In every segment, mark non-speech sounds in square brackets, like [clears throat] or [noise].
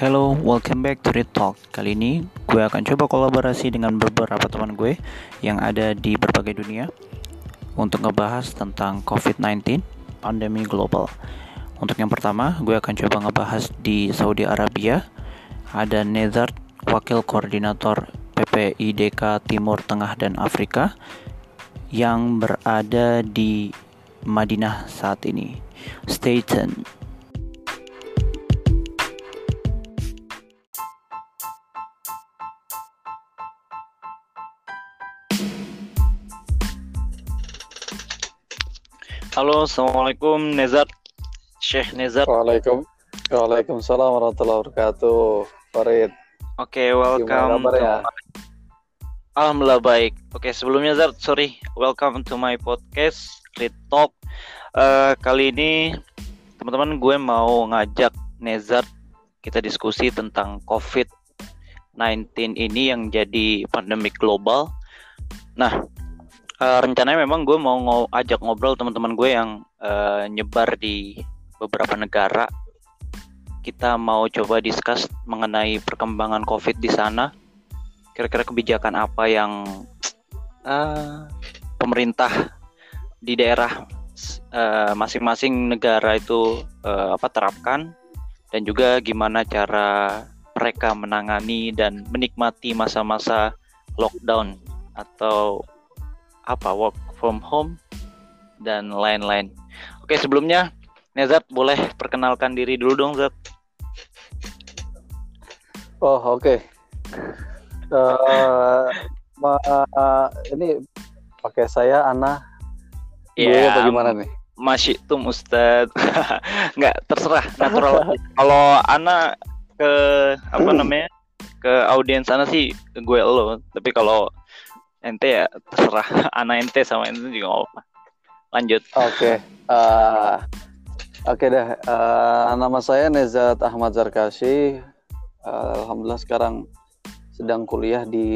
Hello, welcome back to Read Talk. Kali ini gue akan coba kolaborasi dengan beberapa teman gue yang ada di berbagai dunia untuk ngebahas tentang COVID-19, pandemi global. Untuk yang pertama, gue akan coba ngebahas di Saudi Arabia. Ada Nezard, Wakil Koordinator PPIDK Timur Tengah dan Afrika yang berada di Madinah saat ini. Stay tuned. Halo, assalamualaikum Nezat, Syekh Nezat. Waalaikum, Waalaikumsalam warahmatullahi wabarakatuh, Farid. Oke, okay, welcome. Gimana ya? Alhamdulillah baik. Oke, okay, sebelumnya Zat, sorry, welcome to my podcast Read Talk. Uh, kali ini teman-teman gue mau ngajak Nezat kita diskusi tentang COVID-19 ini yang jadi pandemi global. Nah, uh, rencananya memang gue mau ng ajak ngobrol teman-teman gue yang uh, nyebar di beberapa negara. Kita mau coba discuss mengenai perkembangan COVID di sana. Kira-kira kebijakan apa yang uh, pemerintah di daerah masing-masing uh, negara itu uh, apa terapkan dan juga gimana cara mereka menangani dan menikmati masa-masa lockdown atau apa work from home dan lain-lain. Oke sebelumnya Nezat boleh perkenalkan diri dulu dong Zat. Oh oke. Okay. Uh, uh, ini pakai saya Ana. Iya. Yeah, gimana nih? Masih tuh Ustad. [laughs] Nggak terserah natural. [laughs] Kalau Ana ke apa namanya ke audiens sana sih gue lo. Tapi kalau ente ya terserah [laughs] anak ente sama ente juga apa lanjut oke okay. uh, oke okay deh uh, nama saya Nezat Ahmad Zarkasi uh, alhamdulillah sekarang sedang kuliah di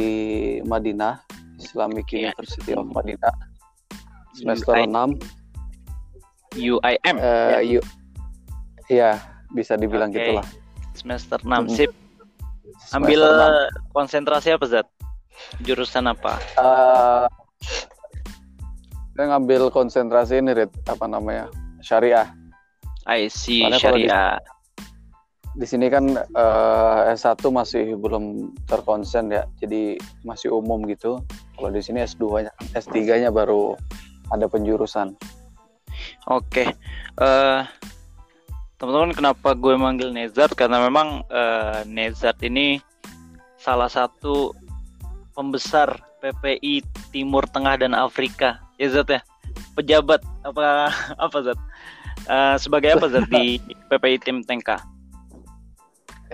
Madinah Islamic yeah. University of Madinah semester UI. 6 UIM uh, ya. Iya, bisa dibilang okay. gitulah. Semester 6 sip. Ambil 6. konsentrasi apa, Zat? Jurusan apa? Uh, saya ngambil konsentrasi ini, Rit. Apa namanya? Syariah. I see, Karena syariah. Di, di sini kan uh, S1 masih belum terkonsen ya, jadi masih umum gitu. Kalau di sini S2-nya, S3-nya baru ada penjurusan. Oke. Okay. Uh, teman-teman kenapa gue manggil Nezat karena memang uh, Nezat ini salah satu pembesar PPI Timur Tengah dan Afrika ya Zat ya pejabat apa [laughs] apa Zat uh, sebagai apa Zat di [laughs] PPI Tim Tengka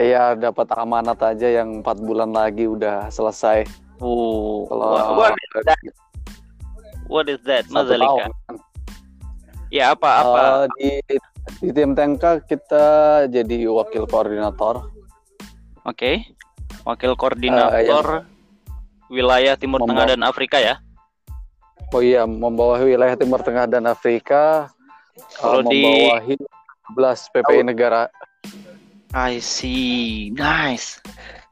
Iya dapat amanat aja yang empat bulan lagi udah selesai. Oh, Kalau what, is that? What is that? Mazalika. Ya apa apa? Uh, di di tim Tengka kita jadi wakil koordinator. Oke, okay. wakil koordinator. Uh, yang wilayah Timur. Tengah dan Afrika ya? Oh iya, membawahi wilayah Timur Tengah dan Afrika. Kalau uh, membawahi di 11 PPI negara. I see, nice.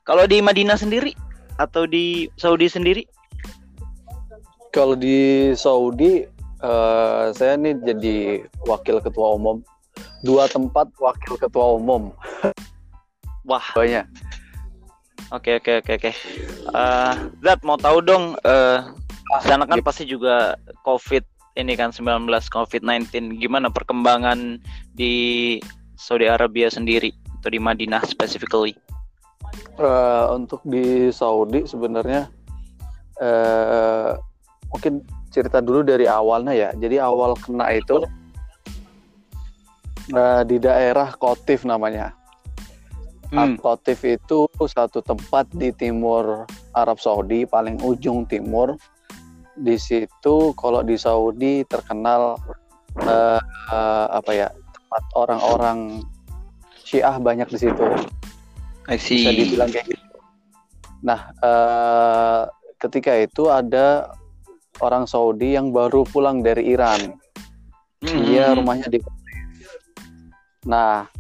Kalau di Madinah sendiri atau di Saudi sendiri? Kalau di Saudi, uh, saya ini jadi wakil ketua umum. Dua tempat wakil ketua umum. Wah. Banyak Oke oke oke oke. Uh, Zat mau tahu dong, uh, sana kan pasti juga COVID ini kan 19 COVID-19. Gimana perkembangan di Saudi Arabia sendiri atau di Madinah specifically? Uh, untuk di Saudi sebenarnya uh, mungkin cerita dulu dari awalnya ya. Jadi awal kena itu uh, di daerah Kotif namanya. Hmm. Al-Qatif itu satu tempat di timur Arab Saudi, paling ujung timur. Di situ kalau di Saudi terkenal uh, uh, apa ya tempat orang-orang Syiah banyak di situ. I see. Bisa dibilang kayak gitu. Nah, uh, ketika itu ada orang Saudi yang baru pulang dari Iran. Hmm. rumahnya di Nah,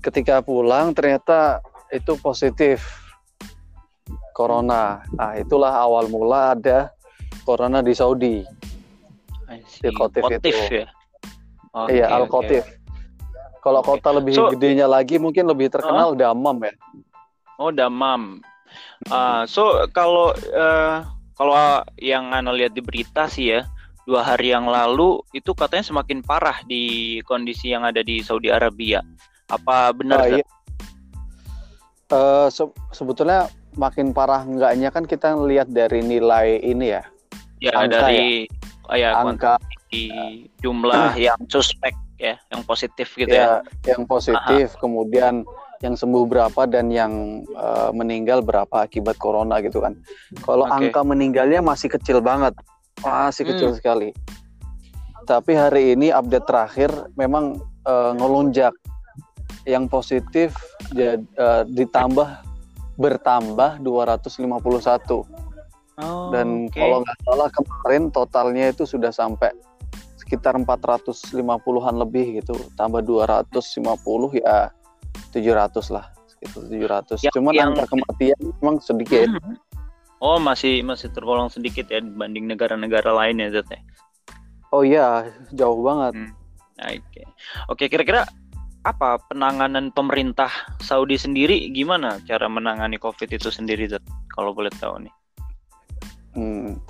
ketika pulang ternyata itu positif corona. Nah, itulah awal mula ada corona di Saudi. Di Kotif itu. ya. Okay, iya, Al Kotif. Okay. Kalau okay. kota lebih so, gedenya lagi mungkin lebih terkenal uh, Damam ya. Oh, Damam. Uh, so kalau uh, kalau yang anda lihat di berita sih ya, dua hari yang lalu itu katanya semakin parah di kondisi yang ada di Saudi Arabia. Apa benar? Uh, iya. uh, se sebetulnya makin parah enggaknya kan kita lihat dari nilai ini ya. Ya angka dari ya, ya angka di jumlah [clears throat] yang suspek ya, yang positif gitu ya. ya. Yang positif, Aha. kemudian yang sembuh berapa dan yang uh, meninggal berapa akibat corona gitu kan. Kalau okay. angka meninggalnya masih kecil banget, masih hmm. kecil sekali. Tapi hari ini update terakhir memang uh, ngelunjak. Yang positif jad, uh, ditambah bertambah 251. Oh, Dan okay. kalau nggak salah kemarin totalnya itu sudah sampai sekitar 450-an lebih gitu. Tambah 250 ya 700 lah, sekitar 700. Yang, Cuman yang... angka kematian memang sedikit. Hmm. Oh, masih masih tergolong sedikit ya dibanding negara-negara lain ya, Zat ya? Oh iya, jauh banget. Hmm. Oke. Okay. Oke, kira-kira apa penanganan pemerintah Saudi sendiri gimana cara menangani COVID itu sendiri Zat? kalau boleh tahu nih? Hmm.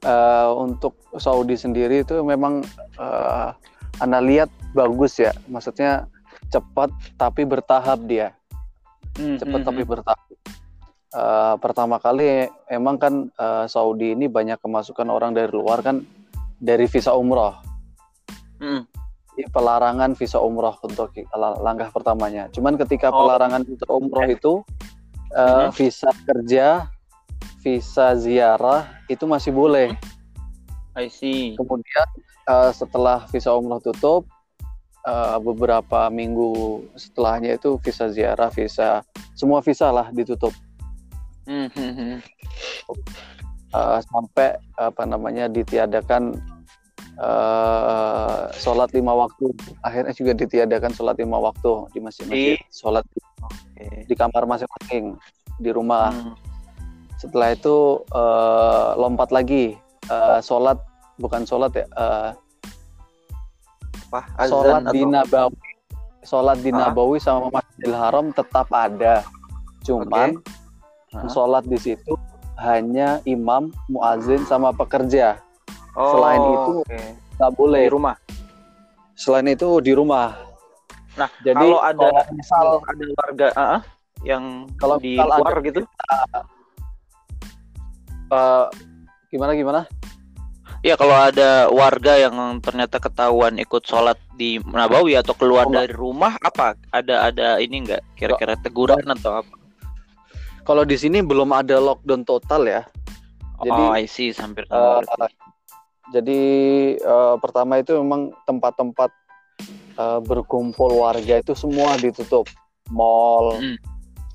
Uh, untuk Saudi sendiri itu memang uh, anda lihat bagus ya, maksudnya cepat tapi bertahap dia, hmm, cepat hmm, tapi hmm. bertahap. Uh, pertama kali emang kan uh, Saudi ini banyak kemasukan orang dari luar kan dari visa umroh. Hmm pelarangan visa umroh untuk langkah pertamanya. Cuman ketika oh. pelarangan visa umroh itu uh, visa kerja, visa ziarah itu masih boleh. I see. Kemudian uh, setelah visa umroh tutup, uh, beberapa minggu setelahnya itu visa ziarah, visa semua visa lah ditutup. Mm-hmm. Uh, sampai apa namanya ditiadakan uh, sholat lima waktu. Akhirnya juga ditiadakan sholat lima waktu di masjid-masjid. Sholat okay. di kamar masing-masing di rumah. Hmm. setelah itu uh, lompat lagi. Uh, sholat bukan sholat ya uh, apa? Sholat di Nabawi. Sholat di Nabawi sama Masjidil Haram tetap ada. Cuman okay. sholat di situ hanya imam muazin sama pekerja Oh, Selain itu nggak okay. boleh di rumah. Selain itu di rumah. Nah, jadi kalau ada kalau misal ada warga uh, yang kalau di luar gitu. Uh, gimana gimana? Ya kalau ada warga yang ternyata ketahuan ikut sholat di Nabawi atau keluar oh, dari rumah apa? Ada ada ini enggak kira-kira teguran atau apa? Kalau di sini belum ada lockdown total ya. Jadi, oh, I see, hampir uh, jadi uh, pertama itu memang tempat-tempat uh, berkumpul warga itu semua ditutup, mall, hmm.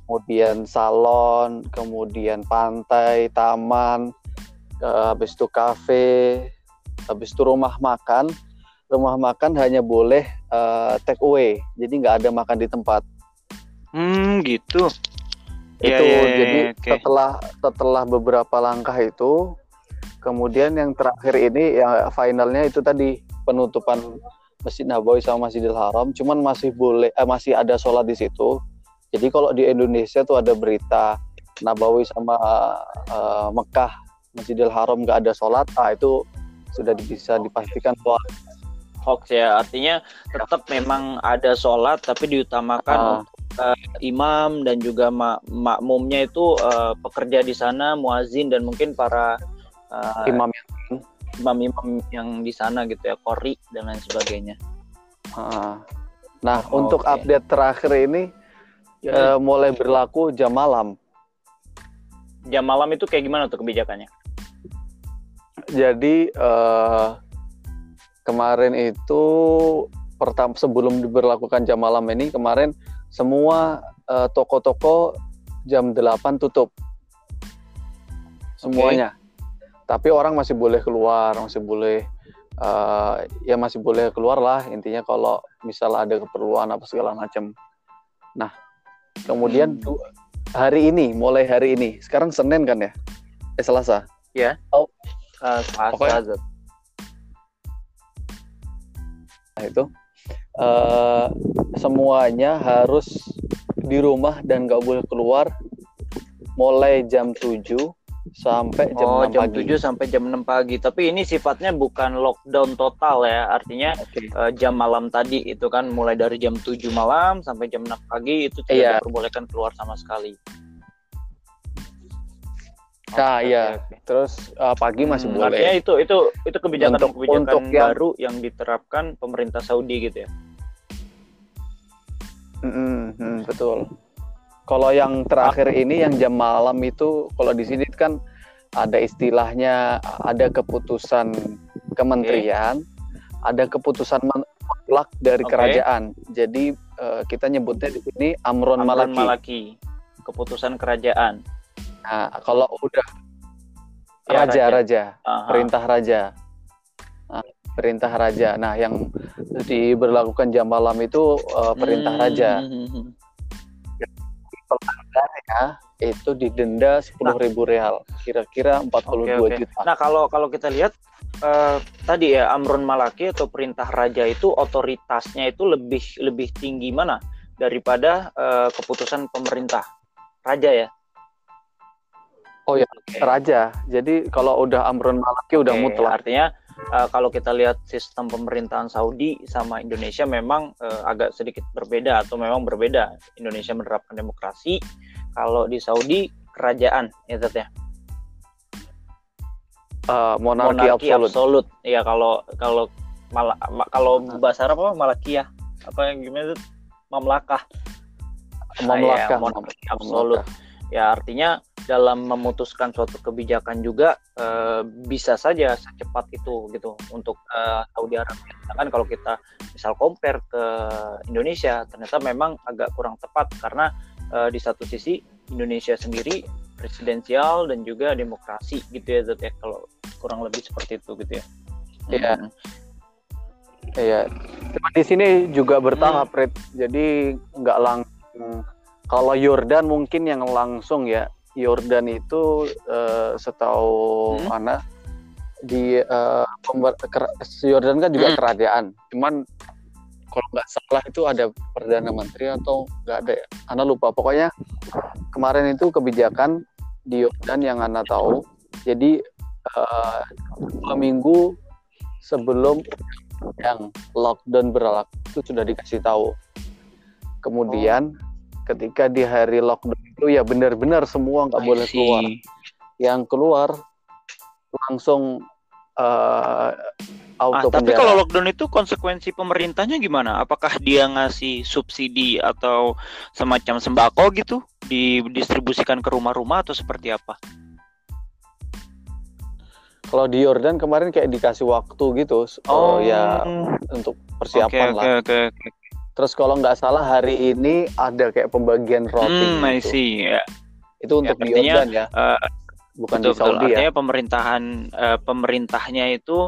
kemudian salon, kemudian pantai, taman, uh, habis itu kafe, habis itu rumah makan. Rumah makan hanya boleh uh, take away, jadi nggak ada makan di tempat. Hmm, gitu. Itu ya, ya, ya, jadi okay. setelah setelah beberapa langkah itu Kemudian yang terakhir ini yang finalnya itu tadi penutupan Masjid Nabawi sama Masjidil Haram, cuman masih boleh eh, masih ada sholat di situ. Jadi kalau di Indonesia tuh ada berita Nabawi sama uh, Mekah Masjidil Haram nggak ada sholat, ah itu sudah bisa dipastikan bahwa hoax ya. Artinya tetap memang ada sholat tapi diutamakan uh, uh, imam dan juga mak makmumnya itu uh, pekerja di sana, muazin dan mungkin para uh, imam yang imam-imam yang di sana gitu ya kori dan lain sebagainya. Uh, nah oh, untuk okay. update terakhir ini ya. uh, mulai berlaku jam malam. Jam malam itu kayak gimana tuh kebijakannya? Jadi uh, kemarin itu pertama sebelum diberlakukan jam malam ini kemarin semua toko-toko uh, jam 8 tutup semuanya tapi orang masih boleh keluar masih boleh uh, ya masih boleh keluar lah intinya kalau misal ada keperluan apa segala macam nah Kemudian Hmm. hari ini, mulai hari ini, sekarang Senin kan ya? Eh Selasa. Eh, Selasa, Pokoknya- Zat. Nah itu eh, semuanya harus di rumah dan nggak boleh keluar mulai jam 7 sampai jam oh, 6 jam pagi. 7 sampai jam 6 pagi. Tapi ini sifatnya bukan lockdown total ya. Artinya Oke. eh, jam malam tadi itu kan mulai dari jam 7 malam sampai jam 6 pagi itu tidak Iya. diperbolehkan keluar sama sekali. Nah, Oke, iya. oke. Terus eh, pagi masih Hmm, boleh. Artinya itu itu itu kebijakan Untuk- kebijakan untuk yang- baru yang diterapkan pemerintah Saudi gitu ya. Mm, betul. Kalau yang terakhir ini yang jam malam itu kalau di sini kan ada istilahnya ada keputusan kementerian, ada keputusan mutlak dari Oke. kerajaan. Jadi eh, kita nyebutnya di sini amron, Amran malaki. Malaki. Keputusan kerajaan. Nah, kalau udah Ya, raja raja, Aha. perintah raja. Nah, perintah raja. Nah, yang diberlakukan jam malam itu eh, perintah Hmm, raja. Hmm. pelanggannya itu didenda sepuluh ribu real, kira-kira 42 Oke, oke. juta. Nah kalau kalau kita lihat eh, tadi ya Amrun Malaki atau perintah raja itu otoritasnya itu lebih lebih tinggi mana daripada eh, keputusan pemerintah raja ya. Oh ya, Oke. raja. Jadi kalau udah amrun malaki udah mutlak. Artinya eh, kalau kita lihat sistem pemerintahan Saudi sama Indonesia memang eh, agak sedikit berbeda atau memang berbeda. Indonesia menerapkan demokrasi, kalau di Saudi kerajaan ya Zat, ya. Eh, monarki, monarki absolut. absolut. Ya kalau kalau mala, ma- kalau bahasa Arab apa malakiyah apa yang gimana itu mamlakah. Memlakah, Ah, ya, monarki absolut. Ya artinya dalam memutuskan suatu kebijakan juga eh, bisa saja secepat itu gitu untuk eh, Saudi Arabia. Sedangkan kalau kita misal compare ke Indonesia ternyata memang agak kurang tepat karena eh, di satu sisi Indonesia sendiri presidensial dan juga demokrasi gitu ya Zat ya kalau kurang lebih seperti itu gitu ya. Iya. Hmm. Iya. Cuma di sini juga bertahap, Hmm. Jadi nggak langsung. Kalau Yordan mungkin yang langsung ya. Yordan itu eh, setahu Hmm. Ana di eh, pember- ker- Yordan kan juga Hmm. kerajaan. Cuman kalau nggak salah itu ada perdana menteri atau nggak ada ya. Ana lupa. Pokoknya kemarin itu kebijakan di Yordan yang Ana tahu. Jadi eh, dua minggu sebelum yang lockdown berlaku itu sudah dikasih tahu. Kemudian ketika di hari lockdown itu ya benar-benar semua nggak boleh keluar. Yang keluar langsung Ah, auto tapi penjara. kalau lockdown itu konsekuensi pemerintahnya gimana? Apakah dia ngasih subsidi atau semacam sembako gitu didistribusikan ke rumah-rumah atau seperti apa? Kalau di Yordan kemarin kayak dikasih waktu gitu, oh ya untuk persiapan oke, lah. Oke, oke, oke. Terus kalau nggak salah hari ini ada kayak pembagian roti Hmm, I gitu. see. Ya, Itu untuk di artinya, Yordan ya, eh, bukan betul, di Saudi betul. ya. Artinya pemerintahan eh, pemerintahnya itu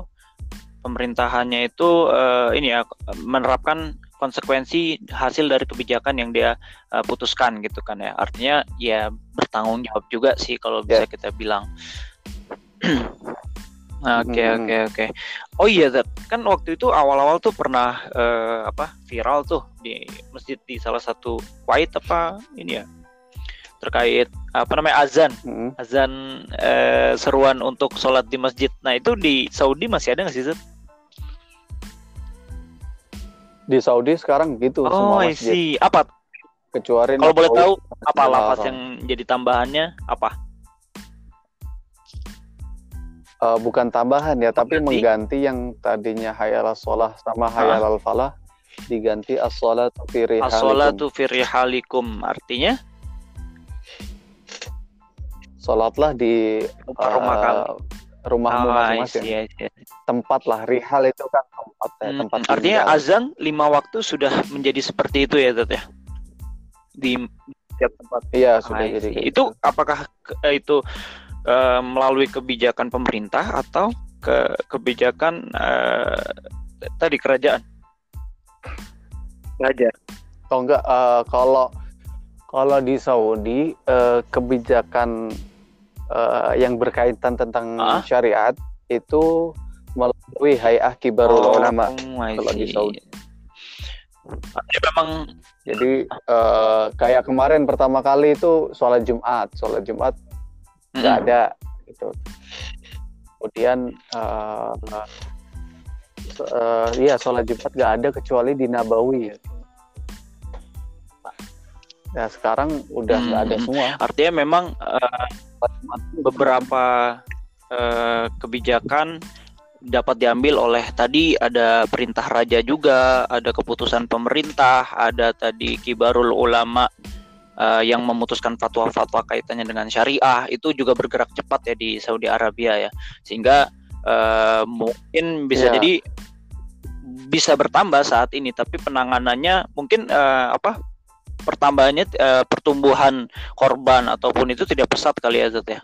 pemerintahannya itu eh, ini ya menerapkan konsekuensi hasil dari kebijakan yang dia eh, putuskan gitu kan ya. Artinya ya bertanggung jawab juga sih kalau bisa Ya. kita bilang. [clears throat] Oke oke oke. Oh iya Zat, kan waktu itu awal-awal tuh pernah eh, apa viral tuh di masjid di salah satu Kuwait apa ini ya terkait apa namanya azan Mm. azan eh, seruan untuk sholat di masjid. Nah itu di Saudi masih ada nggak sih Zat? Di Saudi sekarang gitu Oh semua masjid. see. Apa? Kecuali Kalau boleh tahu apa lapas yang jadi tambahannya apa? Eh, bukan tambahan ya, tapi berarti- mengganti yang tadinya hayal sholah sama hayal al falah diganti as-sholatu fi rihalikum. As-sholatu fi rihalikum artinya Sholatlah di rumah eh, kami. rumahmu Ah, masing-masing. see, I see. Tempat lah, rihal itu kan tempat ya, Hmm, tempat artinya tinggal. azan lima waktu sudah menjadi seperti itu ya ya? Di setiap tempat. Iya sudah jadi itu gitu. apakah eh, itu eh, melalui kebijakan pemerintah atau ke kebijakan eh, tadi kerajaan? Kerajaan. Atau enggak eh, kalau Kalau di Saudi uh, kebijakan uh, yang berkaitan tentang ah? syariat itu melalui Hayah Kibarul oh, Ulama kalau di Saudi. Ya, memang jadi uh, kayak kemarin pertama kali itu sholat Jumat, sholat Jumat nggak hmm. ada gitu. Kemudian uh, uh, iya sholat Jumat nggak ada kecuali di Nabawi. Nah sekarang udah nggak hmm. ada semua. Artinya memang uh, beberapa uh, kebijakan dapat diambil oleh tadi ada perintah raja juga, ada keputusan pemerintah, ada tadi kibarul ulama uh, yang memutuskan fatwa-fatwa kaitannya dengan syariah itu juga bergerak cepat ya di Saudi Arabia ya, sehingga uh, mungkin bisa yeah. jadi bisa bertambah saat ini, tapi penanganannya mungkin uh, apa pertambahannya uh, pertumbuhan korban ataupun itu tidak pesat kali ya Zat ya.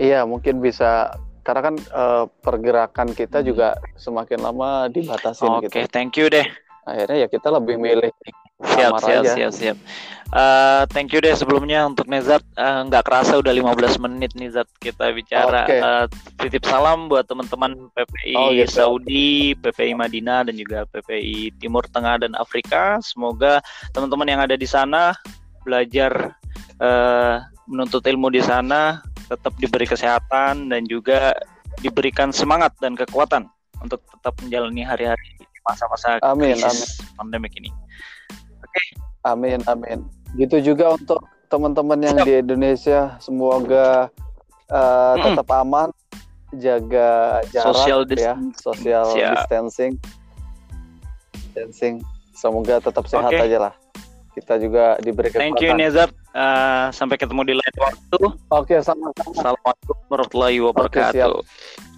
Iya, mungkin bisa karena kan uh, pergerakan kita hmm. juga semakin lama dibatasi Oke, okay, gitu. thank you deh. Akhirnya ya kita lebih milih siap siap, aja. siap siap uh, thank you deh sebelumnya untuk Nezat uh, nggak kerasa udah 15 menit nih Zat kita bicara okay. uh, titip salam buat teman-teman PPI oh, gitu. Saudi PPI Madinah dan juga PPI Timur Tengah dan Afrika semoga teman-teman yang ada di sana belajar uh, menuntut ilmu di sana tetap diberi kesehatan dan juga diberikan semangat dan kekuatan untuk tetap menjalani hari-hari masa-masa krisis pandemik ini. Amin, amin. Gitu juga untuk teman-teman yang Siap. di Indonesia, semoga uh, tetap aman, jaga jarak social ya, social Siap. distancing, distancing. Semoga tetap sehat okay. aja lah kita juga diberi kesempatan. Thank you Nezar. Uh, sampai ketemu di lain waktu. Oke, okay, sama-sama. Assalamualaikum warahmatullahi wabarakatuh. Okay,